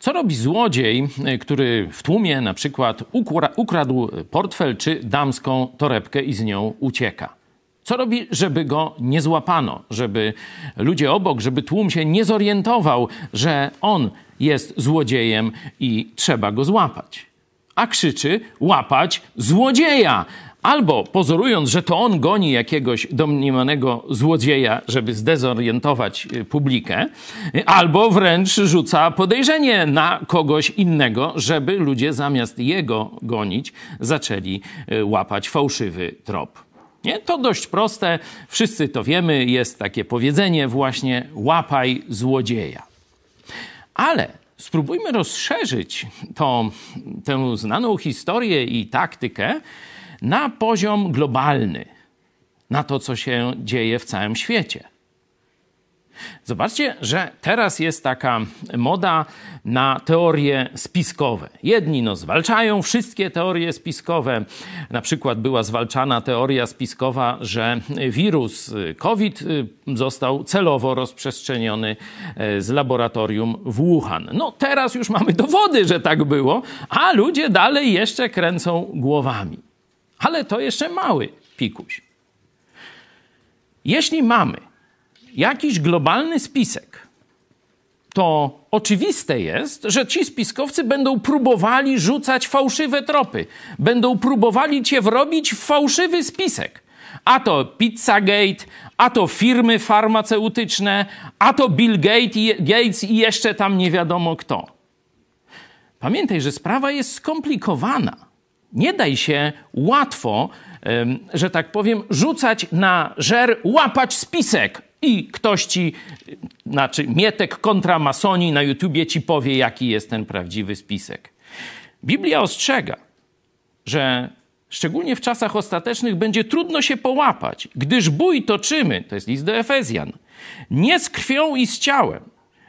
Co robi złodziej, y, który w tłumie na przykład ukradł portfel czy damską torebkę i z nią ucieka? Co robi, żeby go nie złapano, żeby ludzie obok, żeby tłum się nie zorientował, że on jest złodziejem i trzeba go złapać? A krzyczy: łapać złodzieja! Albo pozorując, że to on goni jakiegoś domniemanego złodzieja, żeby zdezorientować y, publikę, albo wręcz rzuca podejrzenie na kogoś innego, żeby ludzie zamiast jego gonić zaczęli y, łapać fałszywy trop. Nie? To dość proste, wszyscy to wiemy, jest takie powiedzenie właśnie łapaj złodzieja. Ale spróbujmy rozszerzyć to, tę znaną historię i taktykę na poziom globalny, na to, co się dzieje w całym świecie. Zobaczcie, że teraz jest taka moda na teorie spiskowe. Jedni no, zwalczają wszystkie teorie spiskowe. Na przykład była zwalczana teoria spiskowa, że wirus COVID został celowo rozprzestrzeniony e, z laboratorium w Wuhan. No teraz już mamy dowody, że tak było, a ludzie dalej jeszcze kręcą głowami. Ale to jeszcze mały pikuś. Jeśli mamy jakiś globalny spisek, to oczywiste jest, że ci spiskowcy będą próbowali rzucać fałszywe tropy, będą próbowali cię wrobić w fałszywy spisek. A to Pizzagate, a to firmy farmaceutyczne, a to Bill Gates i jeszcze tam nie wiadomo kto. Pamiętaj, że sprawa jest skomplikowana. Nie daj się łatwo, że tak powiem, rzucać na żer, łapać spisek i ktoś ci, znaczy Mietek kontra masoni na YouTubie ci powie, jaki jest ten prawdziwy spisek. Biblia ostrzega, że szczególnie w czasach ostatecznych będzie trudno się połapać, gdyż bój toczymy, to jest list do Efezjan, nie z krwią i z ciałem.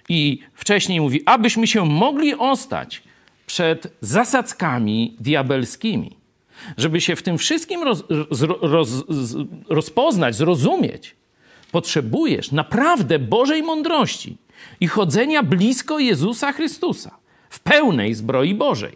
I wcześniej mówi, abyśmy się mogli ostać przed zasadzkami diabelskimi. Żeby się w tym wszystkim roz, roz, rozpoznać, zrozumieć, potrzebujesz naprawdę Bożej mądrości i chodzenia blisko Jezusa Chrystusa w pełnej zbroi Bożej.